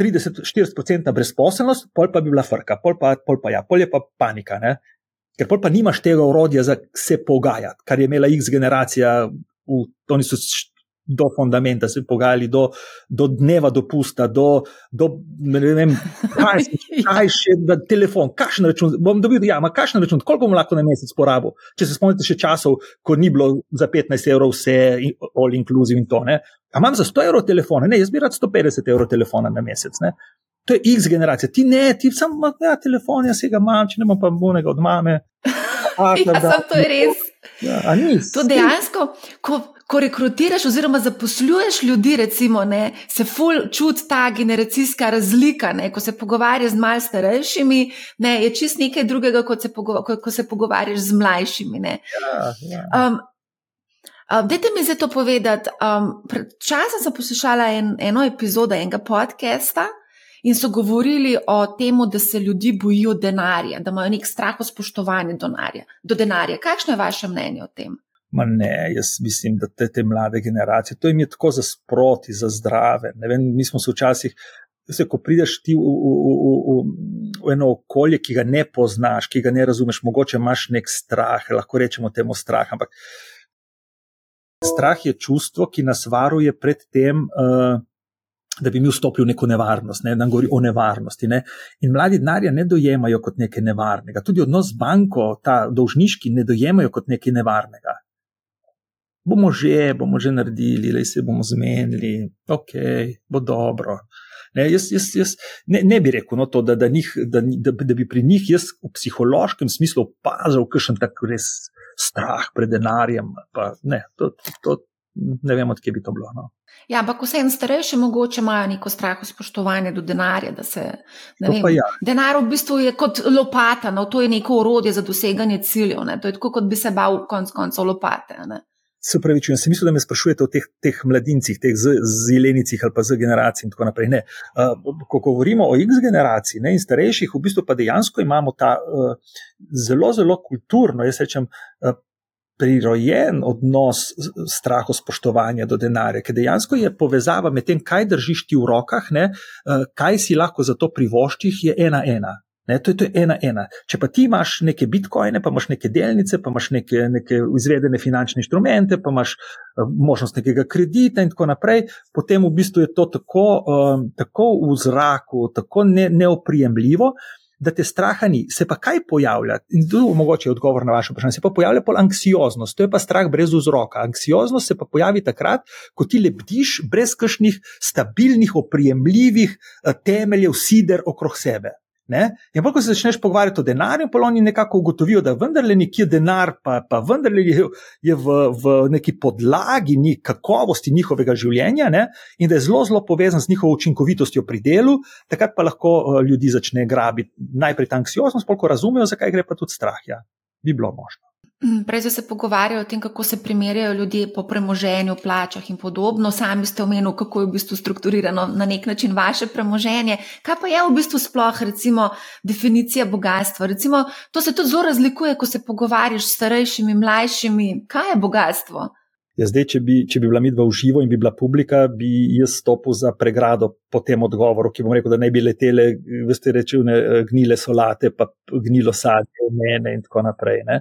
30-40% brezposelnost, pol pa bi bila frka, pol pa, pol pa ja, pol je pa panika. Ne? Ker pol pa nimaš tega urodja za se pogajati, kar je imela X generacija, v, oni so do fundamenta, se pogajali do, do dneva dopusta, do, do ne vem, kaj, *laughs* kaj še, da telefon, kakšen račun. Bom dobil, ja, ima kakšen račun, koliko bom lahko na mesec porabil. Če se spomnite še časov, ko ni bilo za 15 evrov vse, all inclusive in to. Ne? A imam za 100 evrov telefona, ne, jaz bi rad 150 evrov telefona na mesec. Ne? To je X generacija, ti ne, ti samo ja, telefon, jaz ga imam, če ne imam pa bunega od mame. *laughs* Ja, da, to je res. Ja, to dejansko, ko, ko rekrutiraš oziroma zaposluješ ljudi, recimo, ne, se ful čuti ta generacijska razlika. Ne, ko se pogovarjaš z malj starejšimi, ne, je čist nekaj drugega, kot se, pogo ko, ko se pogovarjaš z mlajšimi. Ja, ja. Um, um, dajte mi zdaj to povedati. Um, Časem sem poslušala en, eno epizodo enega podcasta. In so govorili o tem, da se ljudi bojijo denarja, da imajo nek strah o spoštovanju do denarja. Kakšno je vaše mnenje o tem? Ma ne, jaz mislim, da te, te mlade generacije, to jim je tako za sproti, za zdrave. Vem, mi smo se včasih, se, ko prideš ti v, v, v, v, v eno okolje, ki ga ne poznaš, ki ga ne razumeš, mogoče imaš nek strah, lahko rečemo temu strah. Ampak strah je čustvo, ki nas varuje pred tem. Uh, Da bi mi vstopili v neko nevarnost, ne, nam govori o nevarnosti. Ne. In mladi denarja ne dojemajo kot nekaj nevarnega. Tudi odnos z banko, ta dolžniški, ne dojemajo kot nekaj nevarnega bomo že, bomo že naredili, da se bomo zmenili, ok, bo dobro. Ne, jaz, jaz, jaz ne, ne bi rekel, no, to, da, da, njih, da, da, da bi pri njih jaz v psihološkem smislu opazil, kakšen tak res strah pred denarjem. Pa, ne, to, to, ne vem, odkje bi to bilo. No. Ja, ampak vsem starejšim mogoče imajo neko strah spoštovanja do denarja. Se, vem, ja. Denar v bistvu je kot lopata, no, to je neko orodje za doseganje ciljev. Ne. To je tako, kot bi se bal konc koncev lopate. Ne. Se pravi, če sem mislil, da me sprašujete o teh, teh mladincih, teh zelenicih ali pa z generacijami in tako naprej. Ne. Ko govorimo o X generaciji ne, in starejših, v bistvu pa dejansko imamo ta uh, zelo, zelo kulturno, jaz rečem, uh, prirojen odnos strahu spoštovanja do denarja, ker dejansko je povezava med tem, kaj držiš ti v rokah, ne, uh, kaj si lahko za to privoščih, je ena ena. Ne, to, je, to je ena ena. Če pa ti imaš neke bitcoine, pa imaš neke delnice, pa imaš neke, neke izvedene finančne inštrumente, pa imaš uh, možnost nekega kredita in tako naprej, potem v bistvu je to tako, um, tako v zraku, tako ne, neoprijemljivo, da te straha ni. Se pa kaj pojavlja? In tu je mogoče odgovor na vaše vprašanje. Se pa pojavlja pol anksioznost, to je pa strah brez vzroka. Anksioznost se pa pojavi takrat, ko ti lebdiš brez kakšnih stabilnih, oprijemljivih uh, temeljev, sider okrog sebe. Ne? In pa, ko se začneš pogovarjati o denarju, pa oni nekako ugotovijo, da vendarle nekje denar, pa, pa vendarle je, je v, v neki podlagi ni kakovosti njihovega življenja ne? in da je zelo, zelo povezan z njihovo učinkovitostjo pri delu, takrat pa lahko uh, ljudi začne grabiti najprej ta anksioznost, pa ko razumejo, zakaj gre pa tudi strah. Ja. Bi bilo možno. Mm, prej so se pogovarjali o tem, kako se primerjajo ljudje po premoženju, plačah in podobno. Sami ste omenili, kako je v bistvu strukturirano na nek način vaše premoženje. Kaj pa je v bistvu sploh, recimo, definicija bogatstva? Recimo, to se tudi zelo razlikuje, ko se pogovarjaš s starejšimi, mlajšimi. Kaj je bogatstvo? Ja, zdaj, če bi, če bi bila midva v živo in bi bila publika, bi jaz stopil za pregrado po tem odgovoru, ki bom rekel, da ne bi letele, veste, rečevne gnile solate, pa gnilo sadje v mene in tako naprej. Ne.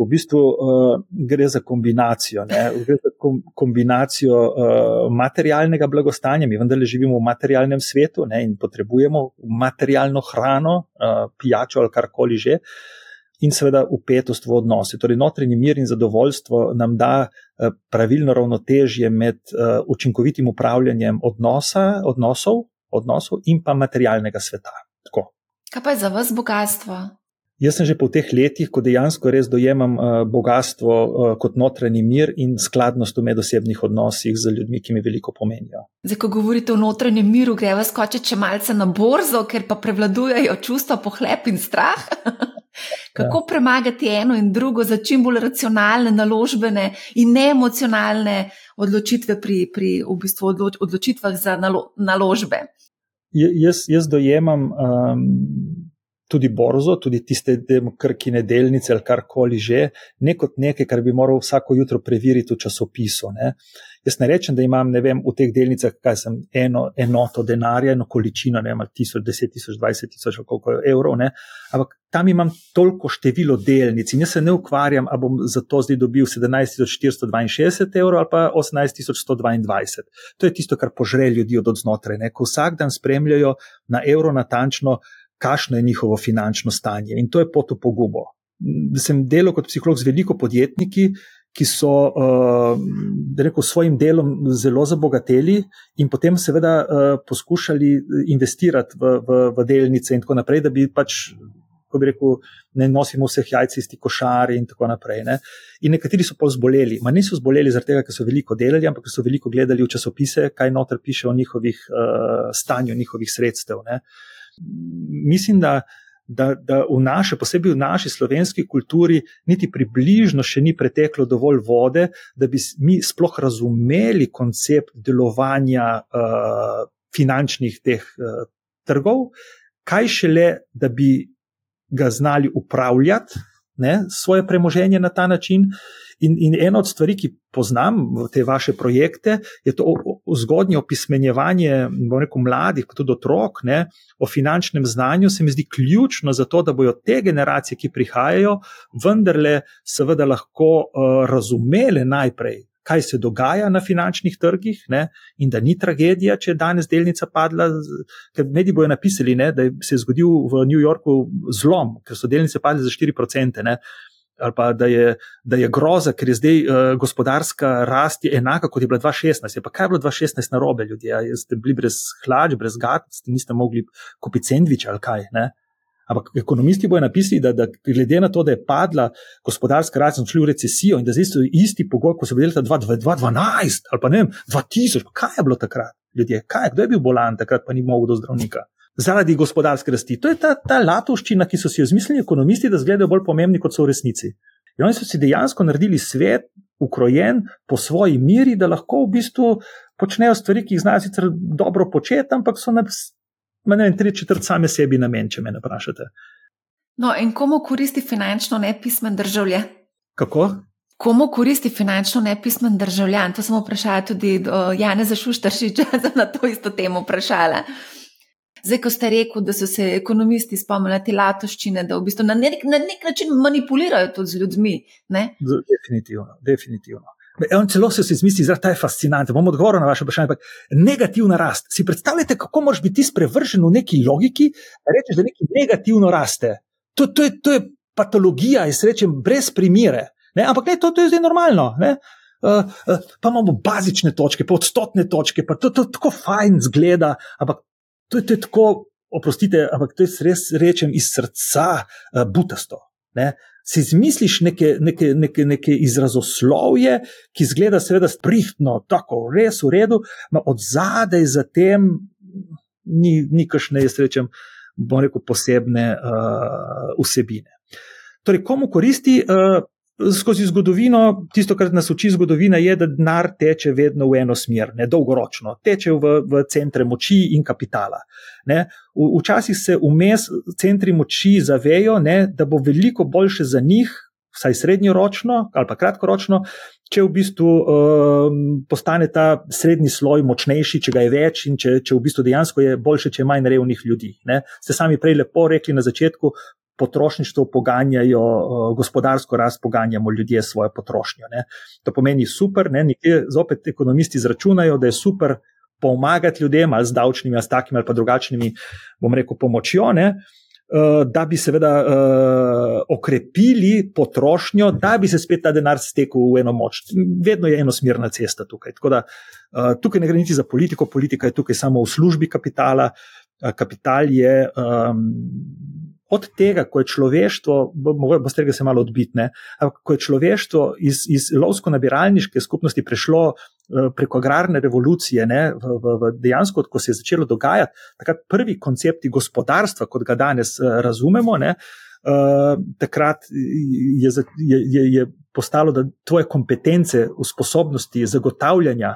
V bistvu uh, gre za kombinacijo, ne? gre za kom, kombinacijo uh, materialnega blagostanja. Mi vendarle živimo v materialnem svetu ne? in potrebujemo materialno hrano, uh, pijačo ali karkoli že. Uh, in seveda upetost v odnose. Torej, notranji mir in zadovoljstvo nam da eh, pravilno ravnotežje med eh, učinkovitim upravljanjem odnosa, odnosov, odnosov in pa materialnega sveta. Tako. Kaj pa je za vas bogatstvo? Jaz sem že po teh letih, ko dejansko res dojemam uh, bogatstvo uh, kot notranji mir in skladnost v medosebnih odnosih z ljudmi, ki mi veliko pomenijo. Zdaj, ko govorite o notranjem miru, greva skočiti malce na borzo, ker pa prevladujejo čustva pohlep in strah. *laughs* Kako ja. premagati eno in drugo za čim bolj racionalne, naložbene in neemocionalne odločitve pri, pri v bistvu odločitvah za nalo, naložbe? J jaz, jaz dojemam um, tudi borzo, tudi tiste krkine delnice ali karkoli že, ne kot nekaj, kar bi moral vsako jutro preveriti v časopisu. Ne. Jaz ne rečem, da imam vem, v teh delnicah sem, eno enoto denarja, eno količino, ne vem, tisoč, deset tisoč, dvajset tisoč, koliko je evrov, ne. ampak tam imam toliko število delnic in jaz se ne ukvarjam, ali bom za to zdaj dobil 17.462 evrov ali pa 18.122. To je tisto, kar požre ljudi od odznotraj, ne. ko vsak dan spremljajo na evro natančno kakšno je njihovo finančno stanje. In to je pot v pogubo. Sem delal kot psiholog z veliko podjetniki, ki so uh, rekel, svojim delom zelo zabogateli in potem seveda uh, poskušali investirati v, v, v delnice in tako naprej, da bi pač. Ko bi rekel, ne nosimo vseh jajc iz tih košar, in tako naprej. Ne. In nekateri so pa zboleli. Ma niso zboleli zaradi tega, ker so veliko delali, ampak so veliko gledali v časopise, kaj noter piše o njihovih uh, stanju, njihovih sredstev. Uh, mislim, da, da, da v naši, posebej v naši slovenski kulturi, niti približno še ni preteklo dovolj vode, da bi mi sploh razumeli koncept delovanja uh, finančnih teh uh, trgov, kaj šele, da bi ga znali upravljati ne, svoje premoženje na ta način. In, in ena od stvari, ki poznam te vaše projekte, je to zgodnje opismenjevanje rekel, mladih, pa tudi otrok, ne, o finančnem znanju. Se mi zdi ključno za to, da bojo te generacije, ki prihajajo, vendarle seveda lahko uh, razumele najprej, kaj se dogaja na finančnih trgih, ne, in da ni tragedija, če je danes delnica padla. Ker mediji bojo napisali, ne, da se je zgodil v New Yorku zlom, ker so delnice padle za 4%. Ne, Ali pa da je, da je groza, ker je zdaj uh, gospodarska rast enaka kot je bila 2016. Je pa kaj je bilo 2016 na robe, ljudje? Ste bili brez hlač, brez gat, ste niste mogli kupiti sendvič ali kaj. Ne? Ampak ekonomisti bojo napisali, da, da glede na to, da je padla gospodarska rast in šli v recesijo in da zdaj so isti pogoj, kot so bili leta 2012 ali pa ne vem, 2000, pa kaj je bilo takrat, ljudje, kaj, kdo je bil bolan takrat, pa ni mogel do zdravnika. Zaradi gospodarske rasti. To je ta, ta latovščina, ki so si jo izmislili ekonomisti, da izgledajo bolj pomembni, kot so v resnici. In oni so si dejansko naredili svet, ukrojen po svoji miri, da lahko v bistvu počnejo stvari, ki jih znajo sicer dobro početi, ampak so Ma ne vem, tri četrt same sebi namen, če me vprašate. No, in komu koristi finančno nepismen državljan? Kako? Komu koristi finančno nepismen državljan? To smo vprašali tudi Jana Zašuštršiča, da *laughs* na to isto temo vprašala. Zdaj, ko ste rekli, da so se ekonomisti spomnili te latoščine, da v bistvu na nek, na nek način manipulirajo tudi z ljudmi. Ne? Definitivno, definitivno. On celo se izmisli, da je fascinantno. Bom odgovoril na vaše vprašanje. Negativna rast. Si predstavljate, kako moraš biti sprevržen v neki logiki, da rečeš, da nekaj negativno raste. To, to, je, to je patologija, jaz rečem, brez primere. Ne? Ampak ne, to, to je zdaj normalno. Uh, uh, pa imamo bazične točke, pa odstotne točke, pa to, to tako fajn zgleda. Ampak to je, to je tako, oprostite, ampak to je res rečem iz srca uh, butasto. Ne? Si izmisliš neke, neke, neke, neke izrazoslovje, ki zgleda, seveda, sprihtno, tako, res v redu, ampak od zadaj za tem ni, ni kašne, jaz rečem, bom rekel, posebne uh, vsebine. Torej, komu koristi? Uh, skozi zgodovino, tisto, kar nas uči zgodovina, je, da denar teče vedno v eno smer, ne dolgoročno, teče v, v centre moči in kapitala. Ne. Včasih se vmes centri moči zavejo, ne, da bo veliko boljše za njih, vsaj srednjeročno ali pa kratkoročno, če v bistvu um, postane ta srednji sloj močnejši, če ga je več in če, če v bistvu dejansko je boljše, če je manj revnih ljudi. Ne. Ste sami prej lepo rekli na začetku, potrošništvo poganjajo, uh, gospodarsko rast poganjamo ljudje s svojo potrošnjo. Ne. To pomeni super, ne, nekje zopet ekonomisti izračunajo, da je super pomagati ljudem ali z davčnimi, ali s takimi ali pa drugačnimi, bom rekel, pomočjo. Ne. Uh, da bi seveda uh, okrepili potrošnjo, da bi se spet ta denar stekel v eno moč. Vedno je enosmerna cesta tukaj. Tako da uh, tukaj ne gre niti za politiko, politika je tukaj samo v službi kapitala. Uh, kapital je um, od tega, ko je človeštvo, boste rekli, se malo odbitne, ampak ko je človeštvo iz, iz lovsko-nabiralniške skupnosti prešlo eh, preko agrarne revolucije, ne, v, v, v dejansko, ko se je začelo dogajati, takrat prvi koncepti gospodarstva, kot ga danes eh, razumemo, ne, Uh, takrat je, je, je, je postalo, da tvoje kompetence, sposobnosti zagotavljanja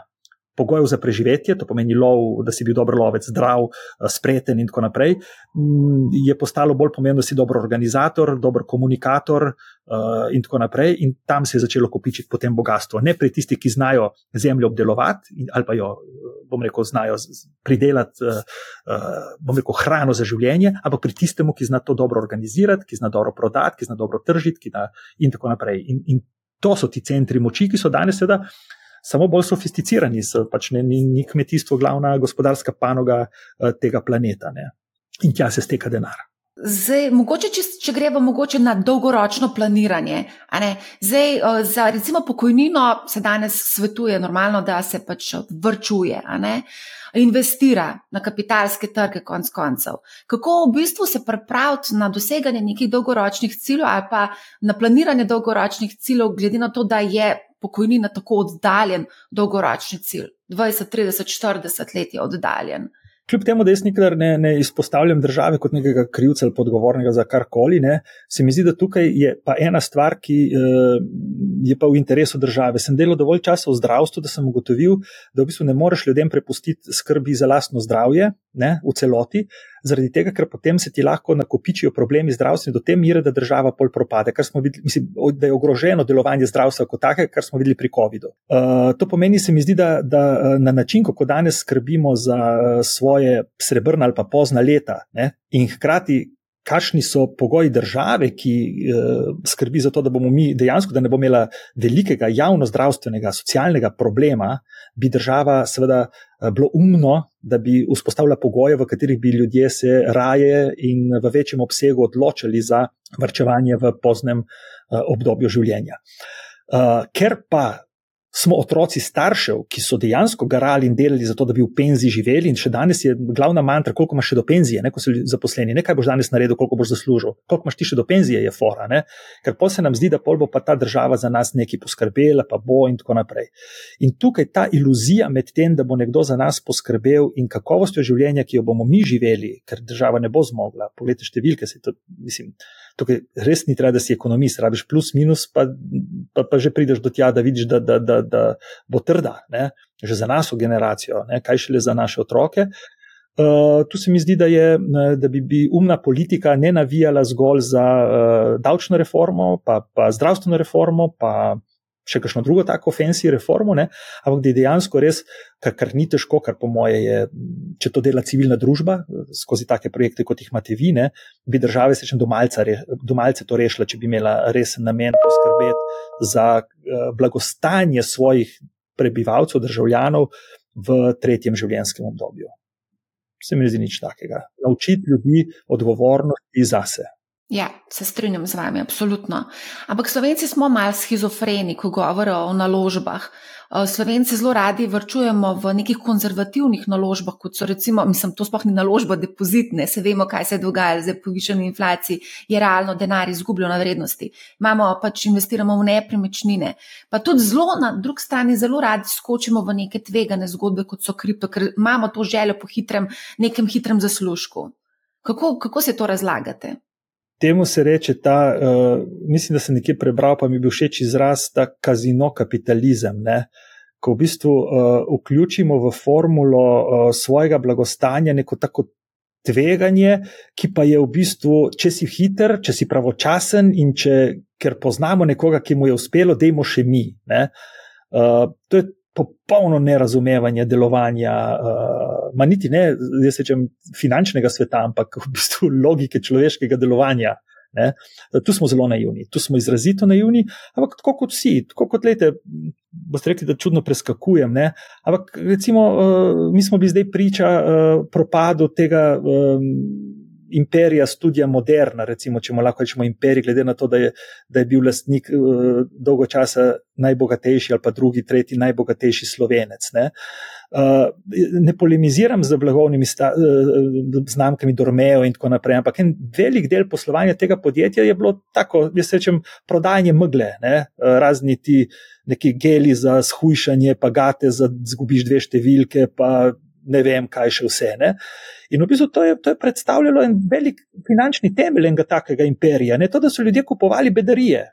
pogojev za preživetje, to pomeni lov, da si bil dober lovec, zdrav, eh, spreten in tako naprej, mm, je postalo bolj pomembno, da si dober organizator, dober komunikator uh, in tako naprej. In tam se je začelo kopičiti potem bogatstvo. Ne pri tistih, ki znajo zemljo obdelovati ali pa jo, eh, bom rekel, znajo pridelati, bom rekel, hrano za življenje, ampak pri tistemu, ki zna to dobro organizirati, ki zna dobro prodati, ki zna dobro tržiti in tako naprej. In, in to so ti centri moči, ki so danes seveda samo bolj sofisticirani, pač ne, ni, ni kmetijstvo glavna gospodarska panoga uh, tega planeta ne. in tja se steka denar. Zdaj, mogoče, če, če gremo mogoče na dolgoročno planiranje. Zdaj, uh, za recimo pokojnino se danes svetuje normalno, da se pač vrčuje, investira na kapitalske trge, konc koncev. Kako v bistvu se pripraviti na doseganje nekih dolgoročnih ciljev ali pa na planiranje dolgoročnih ciljev, glede na to, da je pokojnina tako oddaljen dolgoročni cilj. 20, 30, 40 let je oddaljen. Kljub temu, da jaz nikdar ne, ne izpostavljam države kot nekega krivca ali podgovornega za karkoli, ne, se mi zdi, da tukaj je pa ena stvar, ki uh, je pa v interesu države. Sem delal dovolj časa v zdravstvu, da sem ugotovil, da v bistvu ne moreš ljudem prepustiti skrbi za lastno zdravje ne, v celoti, zaradi tega, ker potem se ti lahko nakopičijo problemi zdravstveni do te mere, da država pol propade, kar smo videli, mislim, da je ogroženo delovanje zdravstva kot take, kar smo videli pri COVID-u. Uh, to pomeni, se mi zdi, da, da na način, kako danes skrbimo za svoje srebrna ali pa pozna leta ne, in hkrati kakšni so pogoji države, ki uh, skrbi za to, da bomo mi dejansko, da ne bomo imeli velikega javno-zdravstvenega, socialnega problema, bi država seveda uh, bilo umno, da bi vzpostavila pogoje, v katerih bi ljudje se raje in v večjem obsegu odločili za vrčevanje v poznem uh, obdobju življenja. Uh, ker pa smo otroci staršev, ki so dejansko garali in delali za to, da bi v penziji živeli, in še danes je glavna mantra, koliko imaš še do penzije, ne, ko so zaposleni, ne kaj boš danes naredil, koliko boš zaslužil, koliko imaš ti še do penzije, je fora. Ne. Ker pa se nam zdi, da pol bo pa ta država za nas nekaj poskrbela, pa bo in tako naprej. In tukaj ta iluzija med tem, da bo nekdo za nas poskrbel in kakovostjo življenja, ki jo bomo mi živeli, ker država ne bo zmogla. Poglejte številke, se to, mislim, tukaj res ni treba, da si ekonomist, rabiš plus, minus, pa, pa, pa že prideš do tja, da vidiš, da, da, da, da bo trda, ne? že za našo generacijo, ne? kaj šele za naše otroke. Uh, tu se mi zdi, da, je, da bi, bi umna politika ne navijala zgolj za uh, davčno reformo, pa, pa zdravstveno reformo, pa še kakšno drugo tako ofensijo reformo, ne? ampak da je dejansko res, kar, kar ni težko, kar po moje je, če to dela civilna družba skozi take projekte, kot jih imate vi, ne? bi države se še do malce to rešila, če bi imela resen namen poskrbeti za uh, blagostanje svojih prebivalcev, državljanov v tretjem življenjskem obdobju. Se mi zdi nič takega. Naučiti ljudi odgovornosti zase. Ja, se strinjam z vami, absolutno. Ampak slovenci smo malo schizofreni, ko govorijo o naložbah. Eh, slovenci zelo radi vrčujemo v nekih konzervativnih naložbah, kot so recimo, mislim, to sploh ni naložba, depozitne, se vemo, kaj se je dogajalo z povišenjem inflacije, je realno denar izgubljen na vrednosti. Imamo pač investiramo v nepremičnine. Pa tudi zelo na drugi strani zelo radi skočimo v neke tvegane zgodbe, kot so kripto, ker imamo to željo po hitrem, nekem hitrem zaslužku. Kako, kako se to razlagate? Temu se reče ta, uh, mislim, da sem nekje prebral, pa mi je bil všeč izraz, ta kazino kapitalizem. Ne? Ko v bistvu uh, vključimo v formulo uh, svojega blagostanja neko tako tveganje, ki pa je v bistvu, če si hiter, če si pravočasen in če, ker poznamo nekoga, ki mu je uspelo, dajmo še mi. Uh, to je popolno nerazumevanje delovanja, uh, ma niti ne, jaz rečem, finančnega sveta, ampak v bistvu logike človeškega delovanja. Ne? Tu smo zelo naivni, tu smo izrazito naivni, ampak tako kot vsi, tako kot lete, boste rekli, da čudno preskakujem. Ne? Ampak recimo, uh, mi smo bili zdaj priča uh, propadu tega. Um, imperija Studia Moderna, recimo, če lahko rečemo imperij, glede na to, da je, da je bil lastnik uh, dolgo časa najbogatejši ali pa drugi, tretji najbogatejši slovenec. Ne, uh, ne polemiziram z blagovnimi sta, uh, znamkami Dormeo in tako naprej, ampak en velik del poslovanja tega podjetja je bilo tako, jaz rečem, prodajanje megle, ne, uh, razni ti. Neki geli za shujšanje, pa gate za zgubiš dve številke, pa ne vem, kaj še vse. Ne? In v bistvu to je, to je predstavljalo en velik finančni temelj enega takega imperija. Ne? To, da so ljudje kupovali bedarije,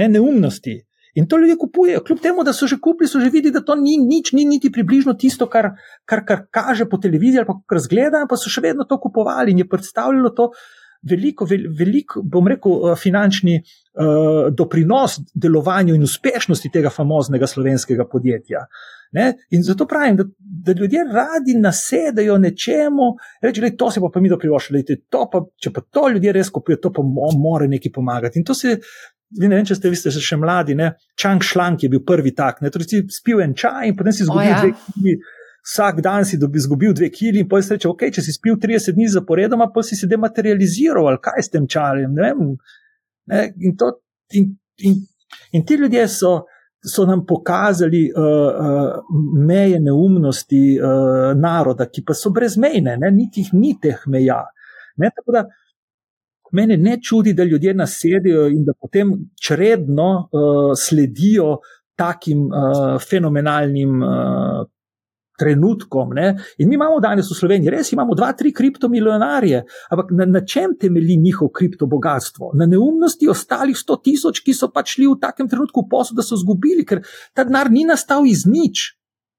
ne? neumnosti. In to ljudje kupujejo, kljub temu, da so že kupili, so že videli, da to ni nič, ni niti približno tisto, kar, kar, kar kaže po televiziji ali pa kar zgleda, pa so še vedno to kupovali in je predstavljalo to veliko, veliko bom rekel, eh, finančni uh, doprinos delovanju in uspešnosti tega famoznega slovenskega podjetja. Ne? In zato pravim, da, da ljudje radi nasedajo nečemu, reči, da to se pa, pa mi doprivoščili, če pa to ljudje res kupijo, to pa mora neki pomagati. In to se. Vi ne vem, če ste, ste še mladi, ne? Čang Šlank je bil prvi tak. Torej, si spil en čaj in potem si izgubil ja. dve kili. Vsak dan si dobi, izgubil dve kili in potem si reče, ok, če si spil 30 dni zaporedoma, pa si se dematerializiral ali kaj s tem čajem. Ne vem. Ne? In, to, in, in, in ti ljudje so so nam pokazali uh, uh, meje neumnosti uh, naroda, ki pa so brezmejne, ne? niti jih ni teh meja. Ne? Tako da mene ne čudi, da ljudje nasedijo in da potem čredno uh, sledijo takim uh, fenomenalnim uh, trenutkom. Ne? In mi imamo danes v Sloveniji, res imamo dva, tri kriptomilijonarje, ampak na, na čem temelji njihov kriptobogatstvo? Na neumnosti ostalih sto tisoč, ki so pač šli v takem trenutku v poslu, da so izgubili, ker ta denar ni nastal iz nič.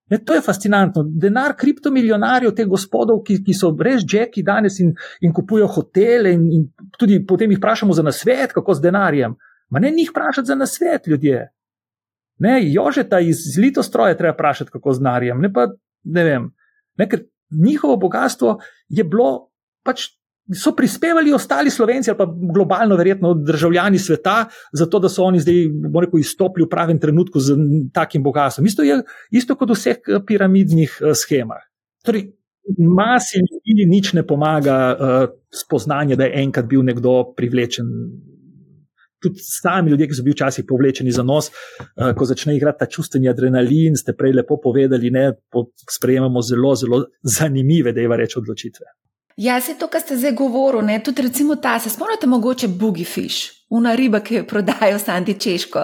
Ne, to je fascinantno. Denar kriptomilijonarjev, teh gospodov, ki, ki so res žeki danes in, in kupujejo hotele, in, in tudi potem jih vprašamo za nasvet, kako z denarjem. Ma ne njih vprašati za nasvet, ljudje. Ne, Jožeta iz Litostroja treba vprašati, kako z denarjem, ne pa ne vem. Ne, ker njihovo bogatstvo je bilo pač. So prispevali ostali slovenci, ali pa globalno, verjetno, državljani sveta, zato da so oni zdaj, rekel, izstopili v pravem trenutku z takim bogatstvom. Isto je isto kot v vseh eh, piramidnih uh, schemah. Torej, masi ljudi nič ne pomaga uh, spoznanje, da je enkrat bil nekdo privlečen tudi sami ljudje, ki so bili včasih povlečeni za nos, uh, ko začne igrati ta čustveni adrenalin, ste prej lepo povedali, ne, po, sprejemamo zelo, zelo zanimive, da je va reči odločitve. Ja, se to, kar ste zdaj govorili, tudi recimo ta, se spomnite mogoče Boogiefish, una riba, ki jo prodajo Santi Češko.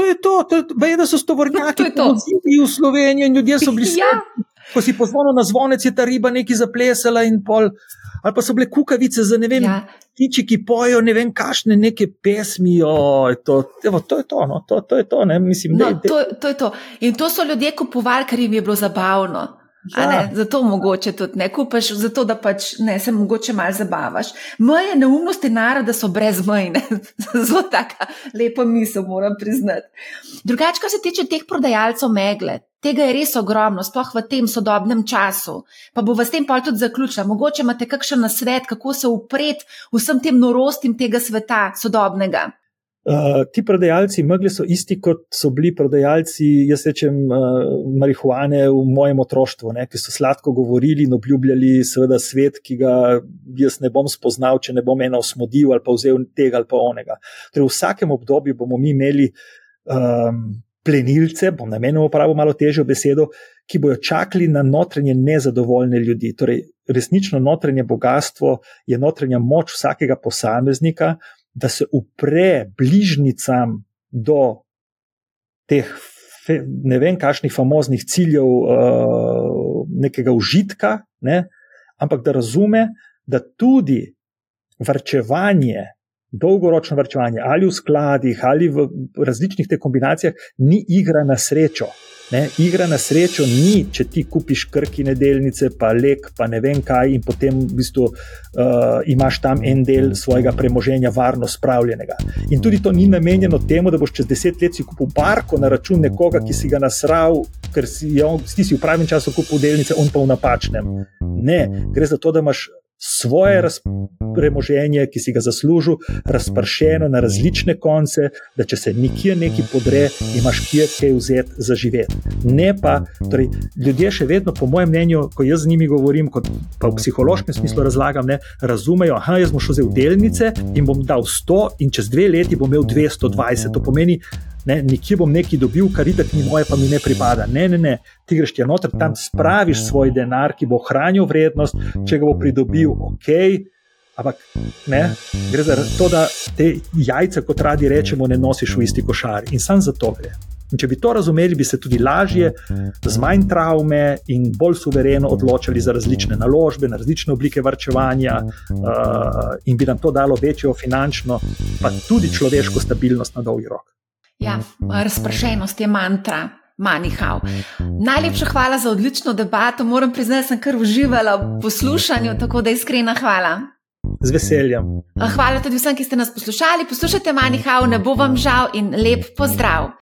To je to, to je, je, da so stovornjaki v Sloveniji in ljudje so bili ja. sami. Ko si pozvonil na zvonec, je ta riba nekaj zaplesala in pol ali pa so bile kukavice za ne vem, ja. tiči, ki pojo ne vem, kašne neke pesmi. O, to, evo, to je to, no, to, to je to. Ne, mislim, no, de. To, to je to. In to so ljudje kupovali, ker jim je bilo zabavno. Ja. Zato mogoče tudi ne kupaš, zato da pač ne se mogoče malo zabavaš. Moje neumnosti naroda so brezmejne, *laughs* zelo taka lepa misel, moram priznati. Drugače, kar se tiče teh prodajalcev megle, tega je res ogromno, sploh v tem sodobnem času. Pa bo v tem pol tudi zaključila. Mogoče imate kakšen nasvet, kako se upreti vsem tem norostim tega sveta sodobnega. Uh, ti prodajalci megle so isti, kot so bili prodajalci, jaz rečem, uh, marihuane v mojem otroštvu, ne, ki so sladko govorili in obljubljali, seveda, svet, ki ga jaz ne bom spoznal, če ne bom eno osmodil ali pa vzel tega ali pa onega. Torej, v vsakem obdobju bomo mi imeli um, plenilce, bom namenil uporabo malo težjo besedo, ki bojo čakali na notranje nezadovoljne ljudi. Torej, resnično notranje bogatstvo je notranja moč vsakega posameznika da se upre bližnjicam do teh ne vem, kakšnih famoznih ciljev, uh, nekega užitka, ne, ampak da razume, da tudi vrčevanje, dolgoročno vrčevanje ali v skladih ali v različnih te kombinacijah, ni igra na srečo. Ne, igra na srečo ni, če ti kupiš krkine delnice, pa lek, pa ne vem kaj, in potem v bistvu uh, imaš tam en del svojega premoženja varno spravljenega. In tudi to ni namenjeno temu, da boš čez deset let si kupil barko na račun nekoga, ki si ga nasral, ker si, jo, ti si v pravem času kupil delnice, on pa v napačnem. Ne, gre za to, da imaš svoje premoženje, ki si ga zaslužil, razpršeno na različne konce, da če se nikjer nekaj podre, imaš kje kaj vzeti za živeti. Ne pa, torej, ljudje še vedno, po mojem mnenju, ko jaz z njimi govorim, kot pa v psihološkem smislu razlagam, ne, razumejo, da jaz bom šel v delnice in bom dal 100, in čez dve leti bom imel 220. To pomeni, ne, nekje bom nekaj dobil, kar itak ni moje, pa mi ne pripada. Ne, ne, ne, ti greš ti noter, tam spraviš svoj denar, ki bo ohranil vrednost, če ga bo pridobil, ok. Ampak ne, gre za to, da te jajce, kot radi rečemo, ne nosiš v isti košar in sam za to gre. In če bi to razumeli, bi se tudi lažje, z manj travme in bolj suvereno odločili za različne naložbe, na različne oblike vrčevanja, uh, in bi nam to dalo večjo finančno, pa tudi človeško stabilnost na dolgi rok. Ja, razpršenost je mantra. Manihal. Najlepša hvala za odlično debato. Moram priznati, da sem kar uživala v poslušanju, tako da iskrena hvala. Z veseljem. Hvala tudi vsem, ki ste nas poslušali. Poslušajte Manihal, ne bo vam žal in lep pozdrav.